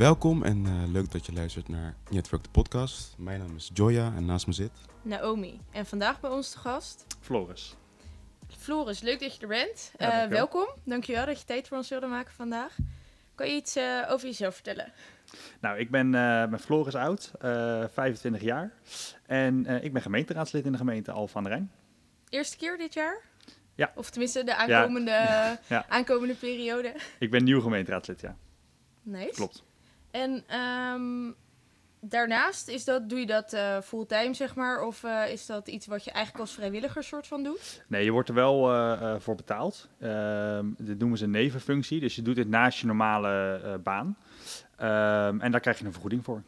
Welkom en eh, leuk dat je luistert naar Network de podcast. Mijn naam is Joya en naast me zit... Naomi. En vandaag bij ons te gast Floris. Floris. Leuk dat je er bent. Ja, Eh, welkom. Dankjewel dat je tijd voor ons wilde maken vandaag. Kan je iets eh, over jezelf vertellen? Nou, ik ben, eh ben Floris Oud, eh 25 jaar. En eh, ik ben gemeenteraadslid in de gemeente Alphen aan de Rijn. Eerste keer dit jaar? Ja. Of tenminste de aankomende, Ja. aankomende periode. Ik ben nieuw gemeenteraadslid, ja. Nice. Klopt. En ehm, daarnaast, is dat, doe je dat eh, fulltime, zeg maar? Of eh, is dat iets wat je eigenlijk als vrijwilliger soort van doet? Nee, je wordt er wel eh, voor betaald. Ehm, dit noemen ze een nevenfunctie. Dus je doet dit naast je normale baan. Ehm, en daar krijg je een vergoeding voor.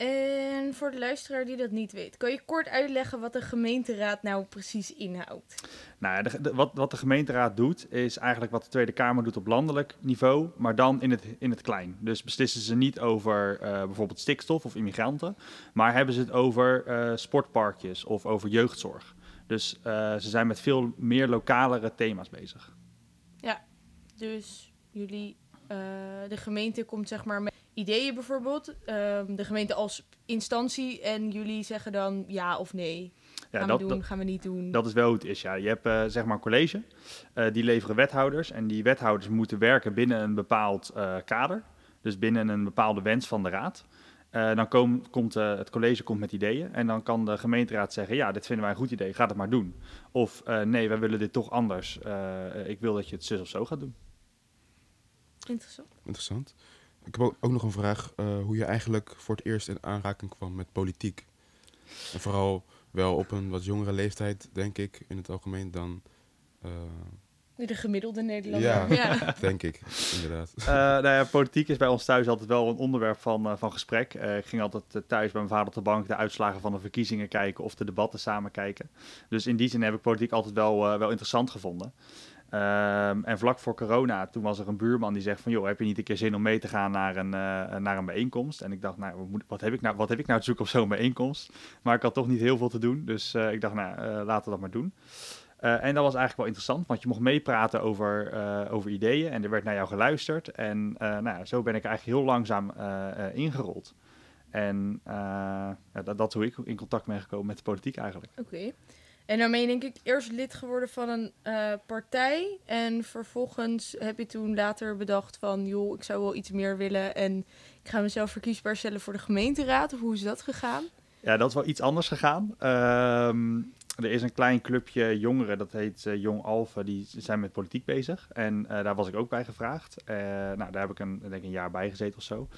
En voor de luisteraar die dat niet weet, kan je kort uitleggen wat de gemeenteraad nou precies inhoudt? Nou, ja, de, de- wat, wat de gemeenteraad doet, is eigenlijk wat de Tweede Kamer doet op landelijk niveau, maar dan in het, in het klein. Dus beslissen ze niet over eh, bijvoorbeeld stikstof of immigranten, maar hebben ze het over eh, sportparkjes of over jeugdzorg. Dus eh, ze zijn met veel meer lokalere thema's bezig. Dus jullie, de gemeente komt zeg maar met ideeën bijvoorbeeld, ehm, de gemeente als instantie en jullie zeggen dan ja of nee. Ja, gaan dat, we doen, dat, gaan we niet doen. dat is wel hoe het is. Ja. Je hebt eh, zeg maar een college, eh, die leveren wethouders en die wethouders moeten werken binnen een bepaald eh, kader. Dus binnen een bepaalde wens van de raad. Eh, dan kom- komt eh, het college komt met ideeën en dan kan de gemeenteraad zeggen: Ja, dit vinden wij een goed idee, ga het maar doen. Of eh, nee, wij willen dit toch anders. Eh, ik wil dat je het zus of zo gaat doen. Interessant. Interessant. Ik heb ook, nog een vraag eh, hoe je eigenlijk voor het eerst in aanraking kwam met politiek. En vooral wel op een wat jongere leeftijd, denk ik, in het algemeen dan... eh, De gemiddelde Nederlander. Ja. ja. denk ik, inderdaad. Eh, nou ja, politiek is bij ons thuis altijd wel een onderwerp van, van gesprek. Eh, ik ging altijd thuis bij mijn vader op de bank de uitslagen van de verkiezingen kijken of de debatten samen kijken. Dus in die zin heb ik politiek altijd wel, eh, wel interessant gevonden. Ehm, en vlak voor corona, toen was er een buurman die zegt van... joh, heb je niet een keer zin om mee te gaan naar een, eh, naar een bijeenkomst? En ik dacht, nou, wat, heb ik nou, wat heb ik nou te zoeken op zo'n bijeenkomst? Maar ik had toch niet heel veel te doen, dus eh, ik dacht, nou, eh, laten we dat maar doen. En dat was eigenlijk wel interessant, want je mocht meepraten over, over ideeën en er werd naar jou geluisterd. En nou zo ben ik eigenlijk heel langzaam ingerold. En ja, dat, dat hoe ik in contact ben gekomen met de politiek eigenlijk. Oké. En je denk ik eerst lid geworden van een eh, partij. En vervolgens heb je toen later bedacht van... joh, ik zou wel iets meer willen. En ik ga mezelf verkiesbaar stellen voor de gemeenteraad. Of hoe is dat gegaan? Ja, dat is wel iets anders gegaan. Ehm, er is een klein clubje jongeren, dat heet eh, Jong Alphen, die zijn met politiek bezig. En eh, daar was ik ook bij gevraagd. Eh, nou, daar heb ik een, denk een jaar bij gezeten of zo.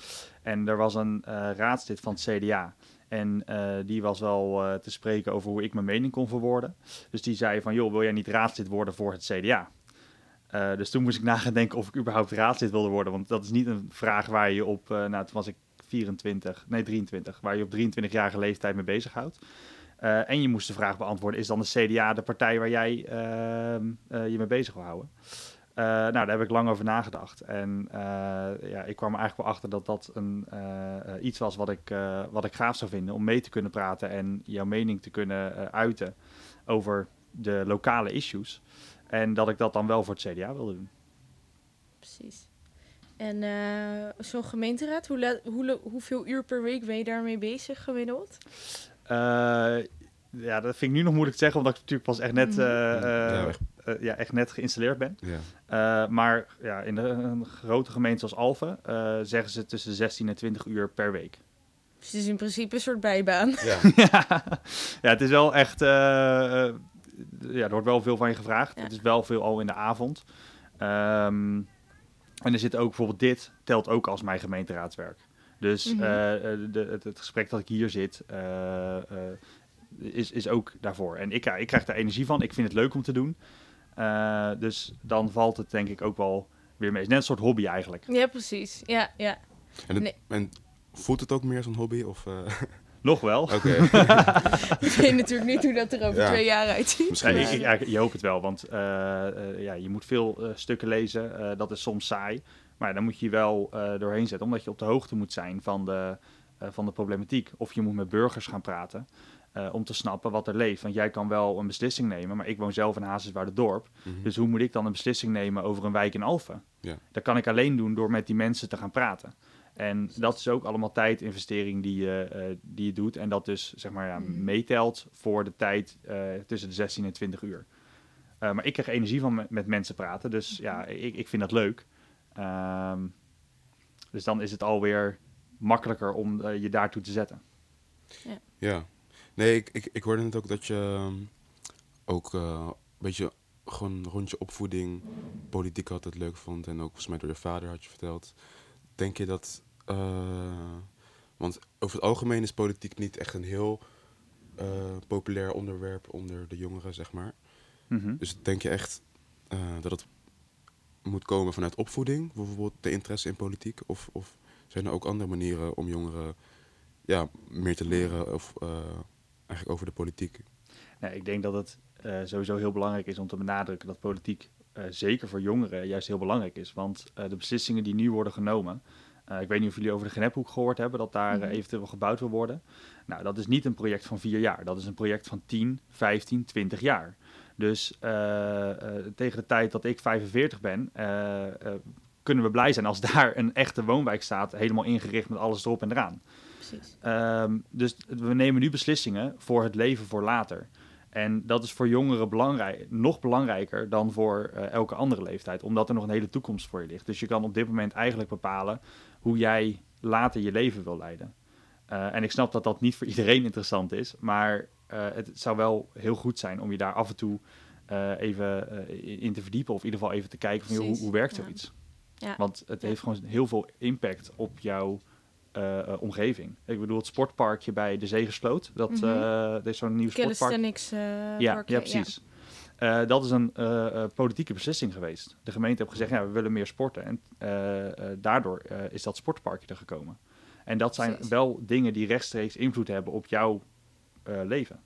En er was een raadslid van het CDA. En die was wel te spreken over hoe ik mijn mening kon verwoorden. Dus die zei van, joh, wil jij niet raadslid worden voor het CDA? Dus toen moest ik na gaan denken of ik überhaupt raadslid wilde worden. Want dat is niet een vraag waar je op, nou toen was ik 24, nee 23, waar je op 23-jarige leeftijd mee bezighoudt. Eh en je moest de vraag beantwoorden, is dan de CDA de partij waar jij ehm, eh, je mee bezig wil houden? Eh, nou, daar heb ik lang over nagedacht. En ja, ik kwam er eigenlijk wel achter dat dat een, iets was wat ik, wat ik gaaf zou vinden. Om mee te kunnen praten en jouw mening te kunnen uiten over de lokale issues. En dat ik dat dan wel voor het CDA wilde doen. Precies. En zo'n gemeenteraad, hoe hoe, hoeveel uur per week ben je daarmee bezig gemiddeld? Eh, ja, dat vind ik nu nog moeilijk te zeggen, omdat ik natuurlijk pas echt net, Mhm. eh, eh, Ja, echt. ja, echt net geïnstalleerd ben. Ja. Eh, maar ja, in de, een grote gemeente zoals Alphen eh, zeggen ze tussen de 16 en 20 uur per week. Dus het is in principe een soort bijbaan. Ja. ja, het is wel echt. eh, eh, ja, er wordt wel veel van je gevraagd. Ja. Het is wel veel al in de avond. Ehm, en er zit ook bijvoorbeeld dit, telt ook als mijn gemeenteraadswerk. Dus Mhm. eh, eh, de, het, het gesprek dat ik hier zit, eh, eh, is, is ook daarvoor. En ik, ja, ik krijg daar energie van. Ik vind het leuk om te doen. Eh, dus dan valt het denk ik ook wel weer mee. Het is net een soort hobby eigenlijk. Ja, precies. Ja, ja. En, het- Nee. en voelt het ook meer als een hobby? Of, eh, Nog wel. Oké, Ik weet natuurlijk niet hoe dat er over Ja. twee jaar uitziet. Misschien Nee, ik, ik, je hoopt het wel, want eh, eh, ja, je moet veel eh, stukken lezen. Eh, dat is soms saai. Maar ja, dan moet je je wel eh, doorheen zetten, omdat je op de hoogte moet zijn van de, eh, van de problematiek. Of je moet met burgers gaan praten. eh, om te snappen wat er leeft. Want jij kan wel een beslissing nemen, maar ik woon zelf in Hazenswaardendorp. Mhm. Dus hoe moet ik dan een beslissing nemen over een wijk in Alphen? Ja. Dat kan ik alleen doen door met die mensen te gaan praten. En dat is ook allemaal tijdinvestering die je, eh, die je doet. En dat dus zeg maar ja, Mhm. meetelt voor de tijd eh, tussen de 16 en 20 uur. Eh, maar ik krijg energie van met, met mensen praten. Dus ja, ik, ik vind dat leuk. Ehm, dus dan is het alweer makkelijker om eh, je daartoe te zetten. Ja. Nee, ik, ik, ik hoorde net ook dat je ehm, ook eh, een beetje gewoon rond je opvoeding politiek altijd leuk vond. En ook volgens mij door je vader had je verteld. Denk je dat... eh, want over het algemeen is politiek niet echt een heel eh, populair onderwerp onder de jongeren, zeg maar. Mhm. Dus denk je echt eh, dat het moet komen vanuit opvoeding, bijvoorbeeld de interesse in politiek? Of, of zijn er ook andere manieren om jongeren ja, meer te leren of, eh, eigenlijk over de politiek? Nee, ik denk dat het eh, sowieso heel belangrijk is om te benadrukken dat politiek eh, zeker voor jongeren juist heel belangrijk is. Want eh, de beslissingen die nu worden genomen, eh, ik weet niet of jullie over de Genephoek gehoord hebben, dat daar eventueel gebouwd wil worden. Nou, dat is niet een project van vier jaar, dat is een project van 10, 15, 20 jaar. Dus eh, eh, tegen de tijd dat ik 45 ben, eh, kunnen we blij zijn als daar een echte woonwijk staat, helemaal ingericht met alles erop en eraan. Precies. Ehm, dus we nemen nu beslissingen voor het leven voor later. En dat is voor jongeren belangrijk, nog belangrijker dan voor elke andere leeftijd, omdat er nog een hele toekomst voor je ligt. Dus je kan op dit moment eigenlijk bepalen hoe jij later je leven wil leiden. En ik snap dat dat niet voor iedereen interessant is, maar het zou wel heel goed zijn om je daar af en toe eh, even eh, in te verdiepen, of in ieder geval even te kijken van joh, hoe, hoe werkt zoiets. Ja. Want het heeft gewoon heel veel impact op jouw eh, eh, omgeving. Ik bedoel, het sportparkje bij de Zegersloot, dat, Mhm. eh dat is zo'n nieuw sportpark. Eh Ja, ja, precies. Eh, dat is een eh, eh, politieke beslissing geweest. De gemeente heeft gezegd, ja, we willen meer sporten. En eh, eh, daardoor eh, is dat sportparkje er gekomen. En dat zijn Precies. wel dingen die rechtstreeks invloed hebben op jouw eh, leven.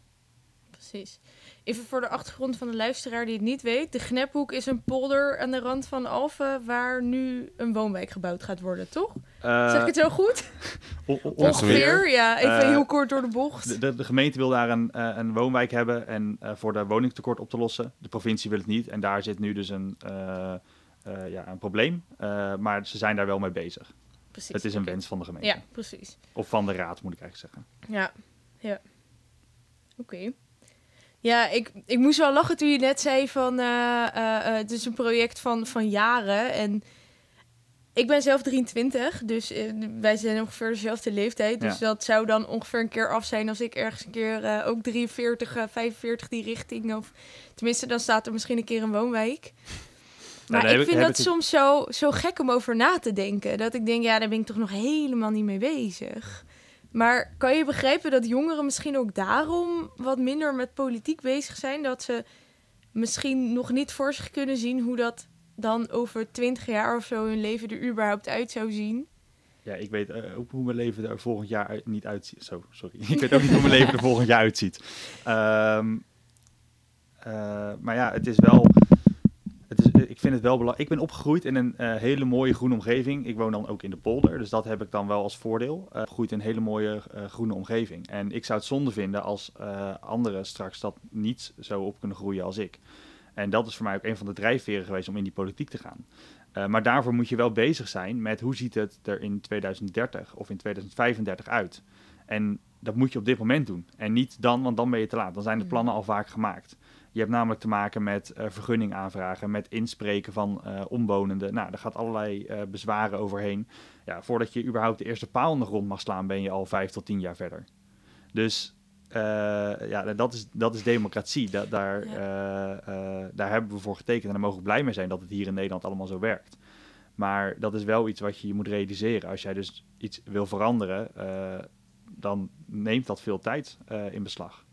Precies. Even voor de achtergrond van de luisteraar die het niet weet. De Gnephoek is een polder aan de rand van Alphen waar nu een woonwijk gebouwd gaat worden, toch? Eh, zeg ik het zo goed? on- on- Ja, Ongeveer, ja. Even Eh, heel kort door de bocht. De, de, de gemeente wil daar een, eh, een woonwijk hebben en eh, voor de woningtekort op te lossen. De provincie wil het niet en daar zit nu dus een, eh, eh, ja, een probleem. Eh, maar ze zijn daar wel mee bezig. precies. Het is een wens van de gemeente. Ja, precies. Of van de raad, moet ik eigenlijk zeggen. Ja, ja. Oké. Ja, ik, ik moest wel lachen toen je net zei van... eh, eh, eh, het is een project van, van jaren. En ik ben zelf 23, dus wij zijn ongeveer dezelfde leeftijd. Dus Ja. dat zou dan ongeveer een keer af zijn als ik ergens een keer ook 43, eh, 45 die richting... Of tenminste, dan staat er misschien een keer een woonwijk. Maar daar heb ik vind dat ik- soms zo, zo gek om over na te denken. Dat ik denk, ja, daar ben ik toch nog helemaal niet mee bezig. Maar kan je begrijpen dat jongeren misschien ook daarom wat minder met politiek bezig zijn? Dat ze misschien nog niet voor zich kunnen zien hoe dat dan over twintig jaar of zo hun leven er überhaupt uit zou zien? Ja, ik weet eh, ook hoe mijn leven er volgend jaar niet uitziet. Zo, sorry. ik weet ook niet hoe mijn leven er volgend jaar uitziet. Ehm, eh, maar ja, het is wel. Het is, ik vind het wel belangrijk. Ik ben opgegroeid in een eh, hele mooie groene omgeving. Ik woon dan ook in de polder, dus dat heb ik dan wel als voordeel. Eh opgegroeid in een hele mooie eh, groene omgeving. En ik zou het zonde vinden als eh, anderen straks dat niet zo op kunnen groeien als ik. En dat is voor mij ook een van de drijfveren geweest om in die politiek te gaan. Eh, maar daarvoor moet je wel bezig zijn met hoe ziet het er in 2030 of in 2035 uit. En dat moet je op dit moment doen. En niet dan, want dan ben je te laat. Dan zijn de Mm. plannen al vaak gemaakt. Je hebt namelijk te maken met eh, vergunning aanvragen, met inspreken van eh, omwonenden. Nou, daar gaat allerlei eh, bezwaren overheen. Ja, voordat je überhaupt de eerste paal in de grond mag slaan, ben je al vijf tot tien jaar verder. Dus ja, dat is, dat is democratie. Da- daar, daar hebben we voor getekend en daar mogen we blij mee zijn dat het hier in Nederland allemaal zo werkt. Maar dat is wel iets wat je moet realiseren. Als jij dus iets wil veranderen, dan neemt dat veel tijd in beslag.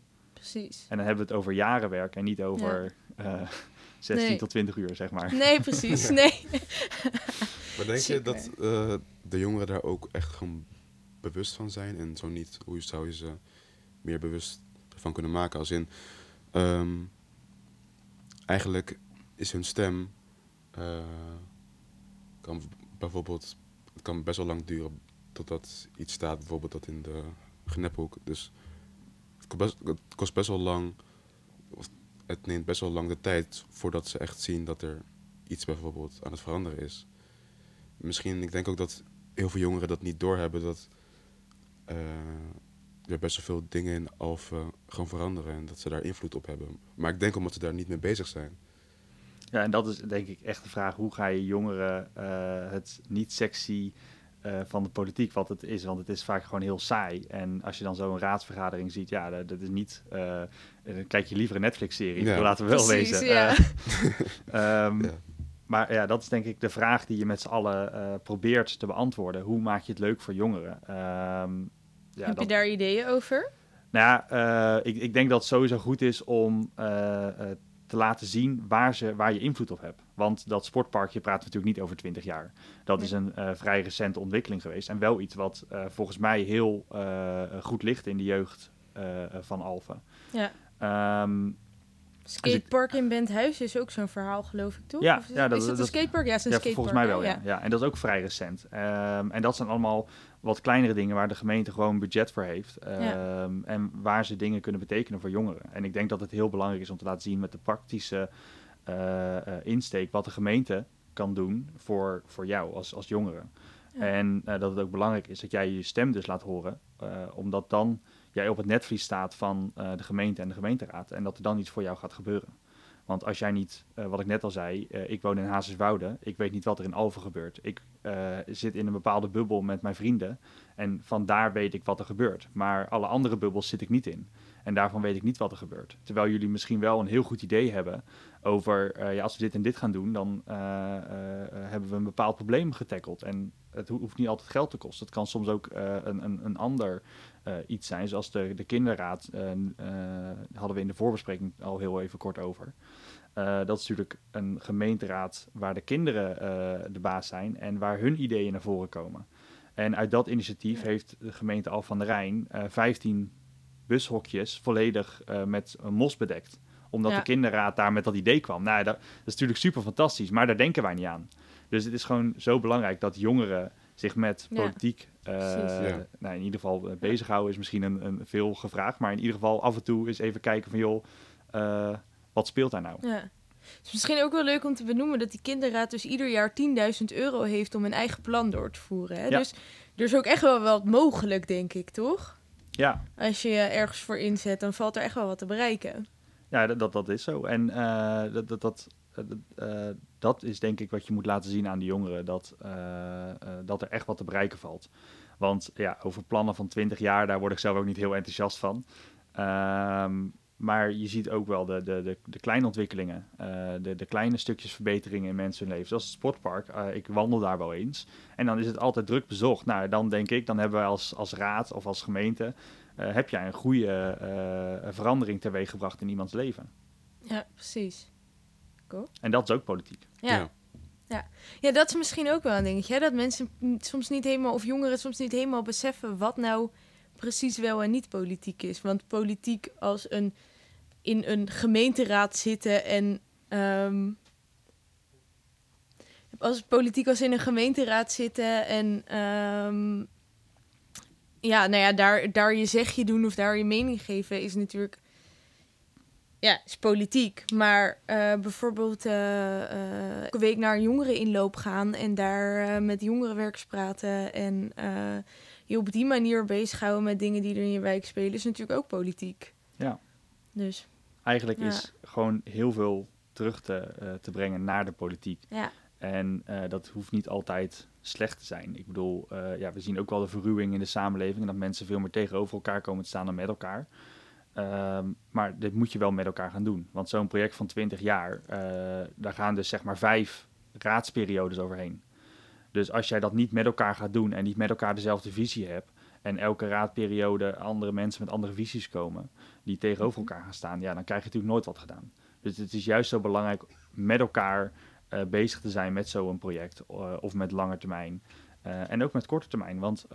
Precies. En dan hebben we het over jaren werk en niet over eh 16 Nee. tot 20 uur, zeg maar. Nee, precies. Nee. Maar denk je dat eh, de jongeren daar ook echt gewoon bewust van zijn? En zo niet, hoe zou je ze meer bewust van kunnen maken? Als in, ehm, eigenlijk is hun stem, eh, kan bijvoorbeeld, het kan best wel lang duren totdat iets staat, bijvoorbeeld dat in de Gnephoek. Dus best, het kost best wel lang, het neemt best wel lang de tijd voordat ze echt zien dat er iets bijvoorbeeld aan het veranderen is. Misschien, ik denk ook dat heel veel jongeren dat niet doorhebben, dat eh, er best wel veel dingen in Alphen gaan veranderen en dat ze daar invloed op hebben. Maar ik denk omdat ze daar niet mee bezig zijn. Ja, en dat is denk ik echt de vraag: hoe ga je jongeren uh, het niet sexy uh, van de politiek wat het is? Want het is vaak gewoon heel saai. En als je dan zo'n raadsvergadering ziet, ja, dat, dat is niet. Uh, dan kijk je liever een Netflix-serie. Ja. Laten we wel Precies, wezen. ja. um, Ja. Maar ja, dat is denk ik de vraag die je met z'n allen uh, probeert te beantwoorden. Hoe maak je het leuk voor jongeren? Um, ja, Heb dat, je daar ideeën over? Nou ja, uh, ik, ik, denk dat het sowieso goed is om uh, te laten zien waar, ze, waar je invloed op hebt. Want dat sportparkje we natuurlijk niet over 20 jaar. Dat is een uh, vrij recente ontwikkeling geweest. En wel iets wat uh, volgens mij heel uh, goed ligt in de jeugd van Alphen. Ja. Um, Skatepark in Benthuis is ook zo'n verhaal, geloof ik, toch? Ja, Of is, ja, dat- is dat- een skatepark? Ja, het is een ja, skatepark. volgens mij wel, ja. ja. En dat is ook vrij recent. Um, en dat zijn allemaal wat kleinere dingen waar de gemeente gewoon budget voor heeft. Um, Ja. En waar ze dingen kunnen betekenen voor jongeren. En ik denk dat het heel belangrijk is om te laten zien met de praktische uh, uh, insteek wat de gemeente kan doen voor, voor jou als, als jongere. Ja. En uh, dat het ook belangrijk is dat jij je stem dus laat horen. Uh, omdat dan jij op het netvlies staat van de gemeente en de gemeenteraad. En dat er dan iets voor jou gaat gebeuren. Want als jij niet, uh, wat ik net al zei, uh, ik woon in Hazerswoude, ik weet niet wat er in Alphen gebeurt. Ik uh, zit in een bepaalde bubbel met mijn vrienden en vandaar weet ik wat er gebeurt. Maar alle andere bubbels zit ik niet in. En daarvan weet ik niet wat er gebeurt. Terwijl jullie misschien wel een heel goed idee hebben over, uh, ja, als we dit en dit gaan doen, dan uh, hebben we een bepaald probleem getackeld. En het hoeft niet altijd geld te kosten. Het kan soms ook een, een, een ander iets zijn, zoals de, de kinderraad, hadden we in de voorbespreking al heel even kort over. Uh, dat is natuurlijk een gemeenteraad waar de kinderen uh, de baas zijn en waar hun ideeën naar voren komen. En uit dat initiatief ja. heeft de gemeente Al van der Rijn uh, 15 bushokjes volledig uh, met mos bedekt. Omdat ja. de kinderraad daar met dat idee kwam. Nou, dat, dat is natuurlijk super fantastisch, maar daar denken wij niet aan. Dus het is gewoon zo belangrijk dat jongeren zich met Ja. politiek uh, Ja. nou, in ieder geval uh, bezighouden is misschien een, een veel gevraagd. Maar in ieder geval af en toe eens even kijken van joh, uh, wat speelt daar nou? Ja. Het is misschien ook wel leuk om te benoemen dat die kinderraad dus ieder jaar 10.000 euro heeft om een eigen plan door te voeren. Hè? Ja. Dus er is ook echt wel wat mogelijk, denk ik, toch? Ja, Als je je ergens voor inzet, dan valt er echt wel wat te bereiken. ja dat, dat, is zo. En uh, dat, dat, dat, uh, dat is denk ik wat je moet laten zien aan de jongeren. Dat, uh, dat er echt wat te bereiken valt. Want ja, over plannen van 20 jaar, daar word ik zelf ook niet heel enthousiast van. Um, maar je ziet ook wel de, de, de, de kleine ontwikkelingen, uh, de, de kleine stukjes verbeteringen in mensen hun leven. Zoals het sportpark, uh, ik wandel daar wel eens. En dan is het altijd druk bezocht. Nou, dan denk ik, dan hebben we als, als raad of als gemeente, uh, heb jij een goede verandering teweeggebracht in iemands leven. Ja, precies. Cool. En dat is ook politiek. Ja. ja. Ja. ja, dat is misschien ook wel een dingetje. Hè? Dat mensen soms niet helemaal, of jongeren soms niet helemaal beseffen wat nou precies wel en niet politiek is. Want politiek als een in een gemeenteraad zitten en um, als politiek als in een gemeenteraad zitten en um, ja, nou ja, daar, daar je zegje doen of daar je mening geven is natuurlijk ja, is politiek. Maar uh, bijvoorbeeld uh, elke week naar een jongereninloop gaan en daar met jongerenwerkers praten en je op die manier bezighouden met dingen die er in je wijk spelen, is natuurlijk ook politiek. Ja. Dus. Eigenlijk ja. is gewoon heel veel terug te, uh, te brengen naar de politiek. Ja. En uh, dat hoeft niet altijd slecht te zijn. Ik bedoel, uh, ja, we zien ook wel de verruwing in de samenleving en dat mensen veel meer tegenover elkaar komen te staan dan met elkaar. Um, maar dit moet je wel met elkaar gaan doen. Want zo'n project van 20 jaar, daar gaan dus zeg maar vijf raadsperiodes overheen. Dus als jij dat niet met elkaar gaat doen en niet met elkaar dezelfde visie hebt, en elke raadperiode andere mensen met andere visies komen, die tegenover elkaar gaan staan, ja, dan krijg je natuurlijk nooit wat gedaan. Dus het is juist zo belangrijk met elkaar uh, bezig te zijn met zo'n project, uh, of met lange termijn. Uh, en ook met korte termijn. Want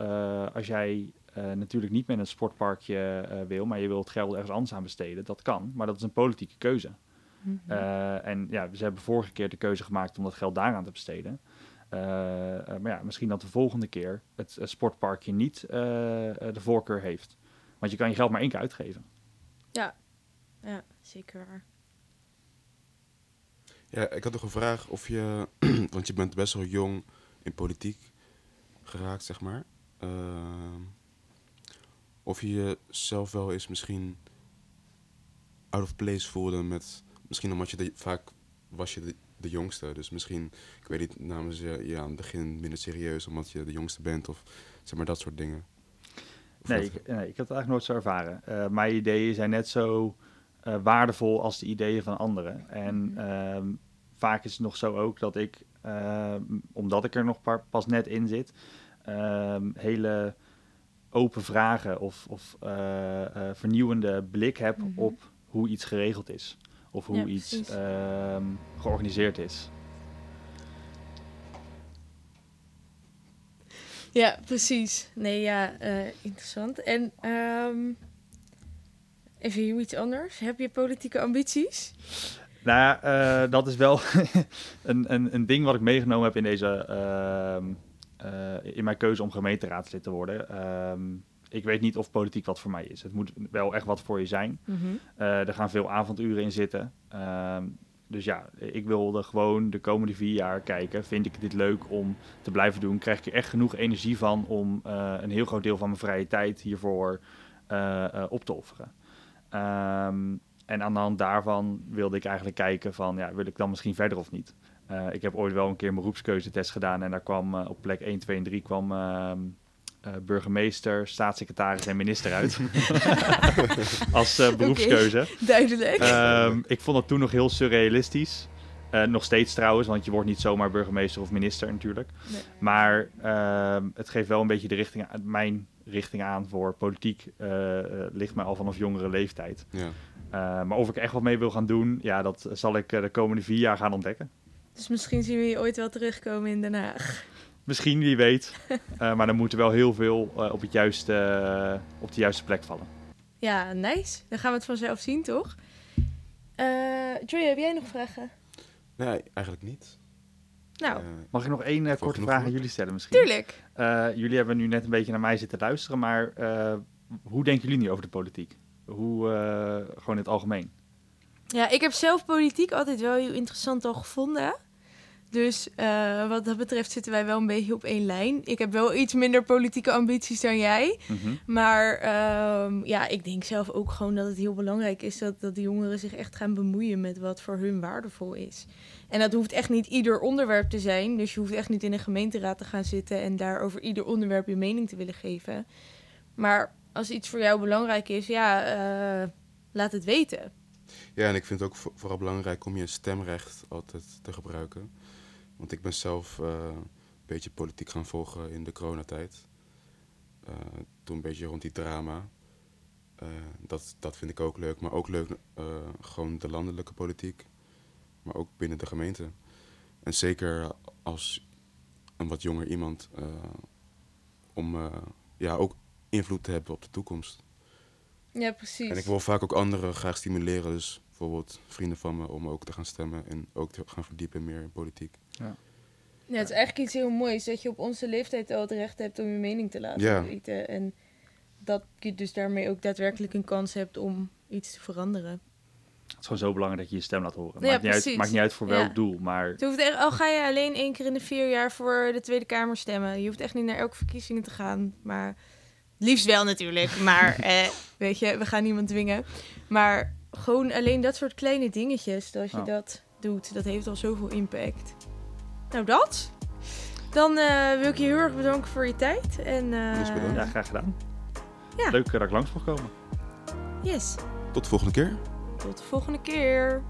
als jij natuurlijk niet met een sportparkje wil, maar je wilt het geld ergens anders aan besteden, dat kan. Maar dat is een politieke keuze. Mm -hmm. en ja, ze hebben vorige keer de keuze gemaakt om dat geld daaraan te besteden. Uh, uh, maar ja, misschien dat de volgende keer het sportparkje niet de voorkeur heeft. Want je kan je geld maar één keer uitgeven. Ja, zeker waar. Ja, ik had nog een vraag of je, want je bent best wel jong in politiek geraakt, zeg maar. Ehm, of je jezelf wel eens misschien out of place voelde met, misschien omdat je de, vaak was je de, de jongste, dus misschien, ik weet niet, namen ze je aan het begin minder serieus omdat je de jongste bent of zeg maar dat soort dingen. Of Nee, ik, nee, ik heb het eigenlijk nooit zo erveren. Eh, mijn ideeën zijn net zo eh, waardevol als de ideeën van anderen. En Mhm. ehm, vaak is het nog zo ook dat ik, ehm, omdat ik er nog pa- pas net in zit, ehm, hele open vragen of, of eh, eh, vernieuwende blik heb Mhm. op hoe iets geregeld is. Of hoe Ja, iets ehm, georganiseerd is. Ja, precies. Nee, ja, eh, interessant. En ehm, even heel iets anders. Heb je politieke ambities? Nou ja, eh, dat is wel een, een, een ding wat ik meegenomen heb in deze ehm, eh, in mijn keuze om gemeenteraadslid te worden. Ik weet niet of politiek wat voor mij is. Het moet wel echt wat voor je zijn. Eh, er gaan veel avonduren in zitten. Ehm, dus ja, ik wilde gewoon de komende vier jaar kijken. Vind ik dit leuk om te blijven doen? Krijg ik er echt genoeg energie van om eh, een heel groot deel van mijn vrije tijd hiervoor eh, op te offeren? Ehm, en aan de hand daarvan wilde ik eigenlijk kijken van, ja, wil ik dan misschien verder of niet? Ik heb ooit wel een keer mijn beroepskeuzetest gedaan en daar kwam op plek 1, 2 en 3 kwam eh, burgemeester, staatssecretaris en minister uit. Als eh, beroepskeuze. Duidelijk. Ehm, ik vond het toen nog heel surrealistisch. Eh, nog steeds trouwens, want je wordt niet zomaar burgemeester of minister natuurlijk. Nee. Maar ehm, het geeft wel een beetje de richting, aan- mijn richting aan voor politiek. ligt mij al vanaf jongere leeftijd. Ja. Eh, maar of ik echt wat mee wil gaan doen, ja, dat zal ik de komende vier jaar gaan ontdekken. Dus misschien zien we je ooit wel terugkomen in Den Haag. Misschien, wie weet. Eh, maar dan moet er wel heel veel eh, op, het juiste, eh, op de juiste plek vallen. Ja, nice. Dan gaan we het vanzelf zien, toch? Eh Joy, heb jij nog vragen? Nee, eigenlijk niet. Nou, Mag ik nog één eh, korte vraag aan jullie stellen misschien? tuurlijk. Eh, jullie hebben nu net een beetje naar mij zitten luisteren, maar eh, hoe denken jullie nu over de politiek? Hoe, eh, gewoon in het algemeen? Ja, ik heb zelf politiek altijd wel heel interessant al gevonden. Dus eh, wat dat betreft zitten wij wel een beetje op één lijn. Ik heb wel iets minder politieke ambities dan jij. Mhm. Maar ehm, ja, ik denk zelf ook gewoon dat het heel belangrijk is dat, dat de jongeren zich echt gaan bemoeien met wat voor hun waardevol is. En dat hoeft echt niet ieder onderwerp te zijn. Dus je hoeft echt niet in een gemeenteraad te gaan zitten en daar over ieder onderwerp je mening te willen geven. Maar als iets voor jou belangrijk is, ja, eh, laat het weten. Ja, en ik vind het ook vo- vooral belangrijk om je stemrecht altijd te gebruiken. Want ik ben zelf eh, een beetje politiek gaan volgen in de coronatijd. Eh toen een beetje rond die drama. Eh, dat, dat vind ik ook leuk. Maar ook leuk gewoon de landelijke politiek. Maar ook binnen de gemeente. En zeker als een wat jonger iemand. om ja, ook invloed te hebben op de toekomst. Ja, precies. En ik wil vaak ook anderen graag stimuleren. Dus bijvoorbeeld vrienden van me om ook te gaan stemmen en ook te gaan verdiepen meer in politiek. Ja, het is eigenlijk iets heel moois dat je op onze leeftijd al het recht hebt om je mening te laten Ja. weten. En dat je dus daarmee ook daadwerkelijk een kans hebt om iets te veranderen. Het is gewoon zo belangrijk dat je je stem laat horen. Ja, maakt, niet uit, maakt niet uit voor Ja. welk doel, maar Het hoeft echt, al ga je alleen één keer in de vier jaar voor de Tweede Kamer stemmen. Je hoeft echt niet naar elke verkiezingen te gaan. Maar het liefst wel natuurlijk. Maar eh, weet je, we gaan niemand dwingen. Maar gewoon alleen dat soort kleine dingetjes, dat je Ja. dat doet, dat heeft al zoveel impact. Nou, dat. Dan eh, wil ik je heel erg bedanken voor je tijd. En, eh, Dus bedankt. ja, graag gedaan. Ja. Leuk eh, dat ik langs mocht komen. Yes. Tot de volgende keer. Tot de volgende keer.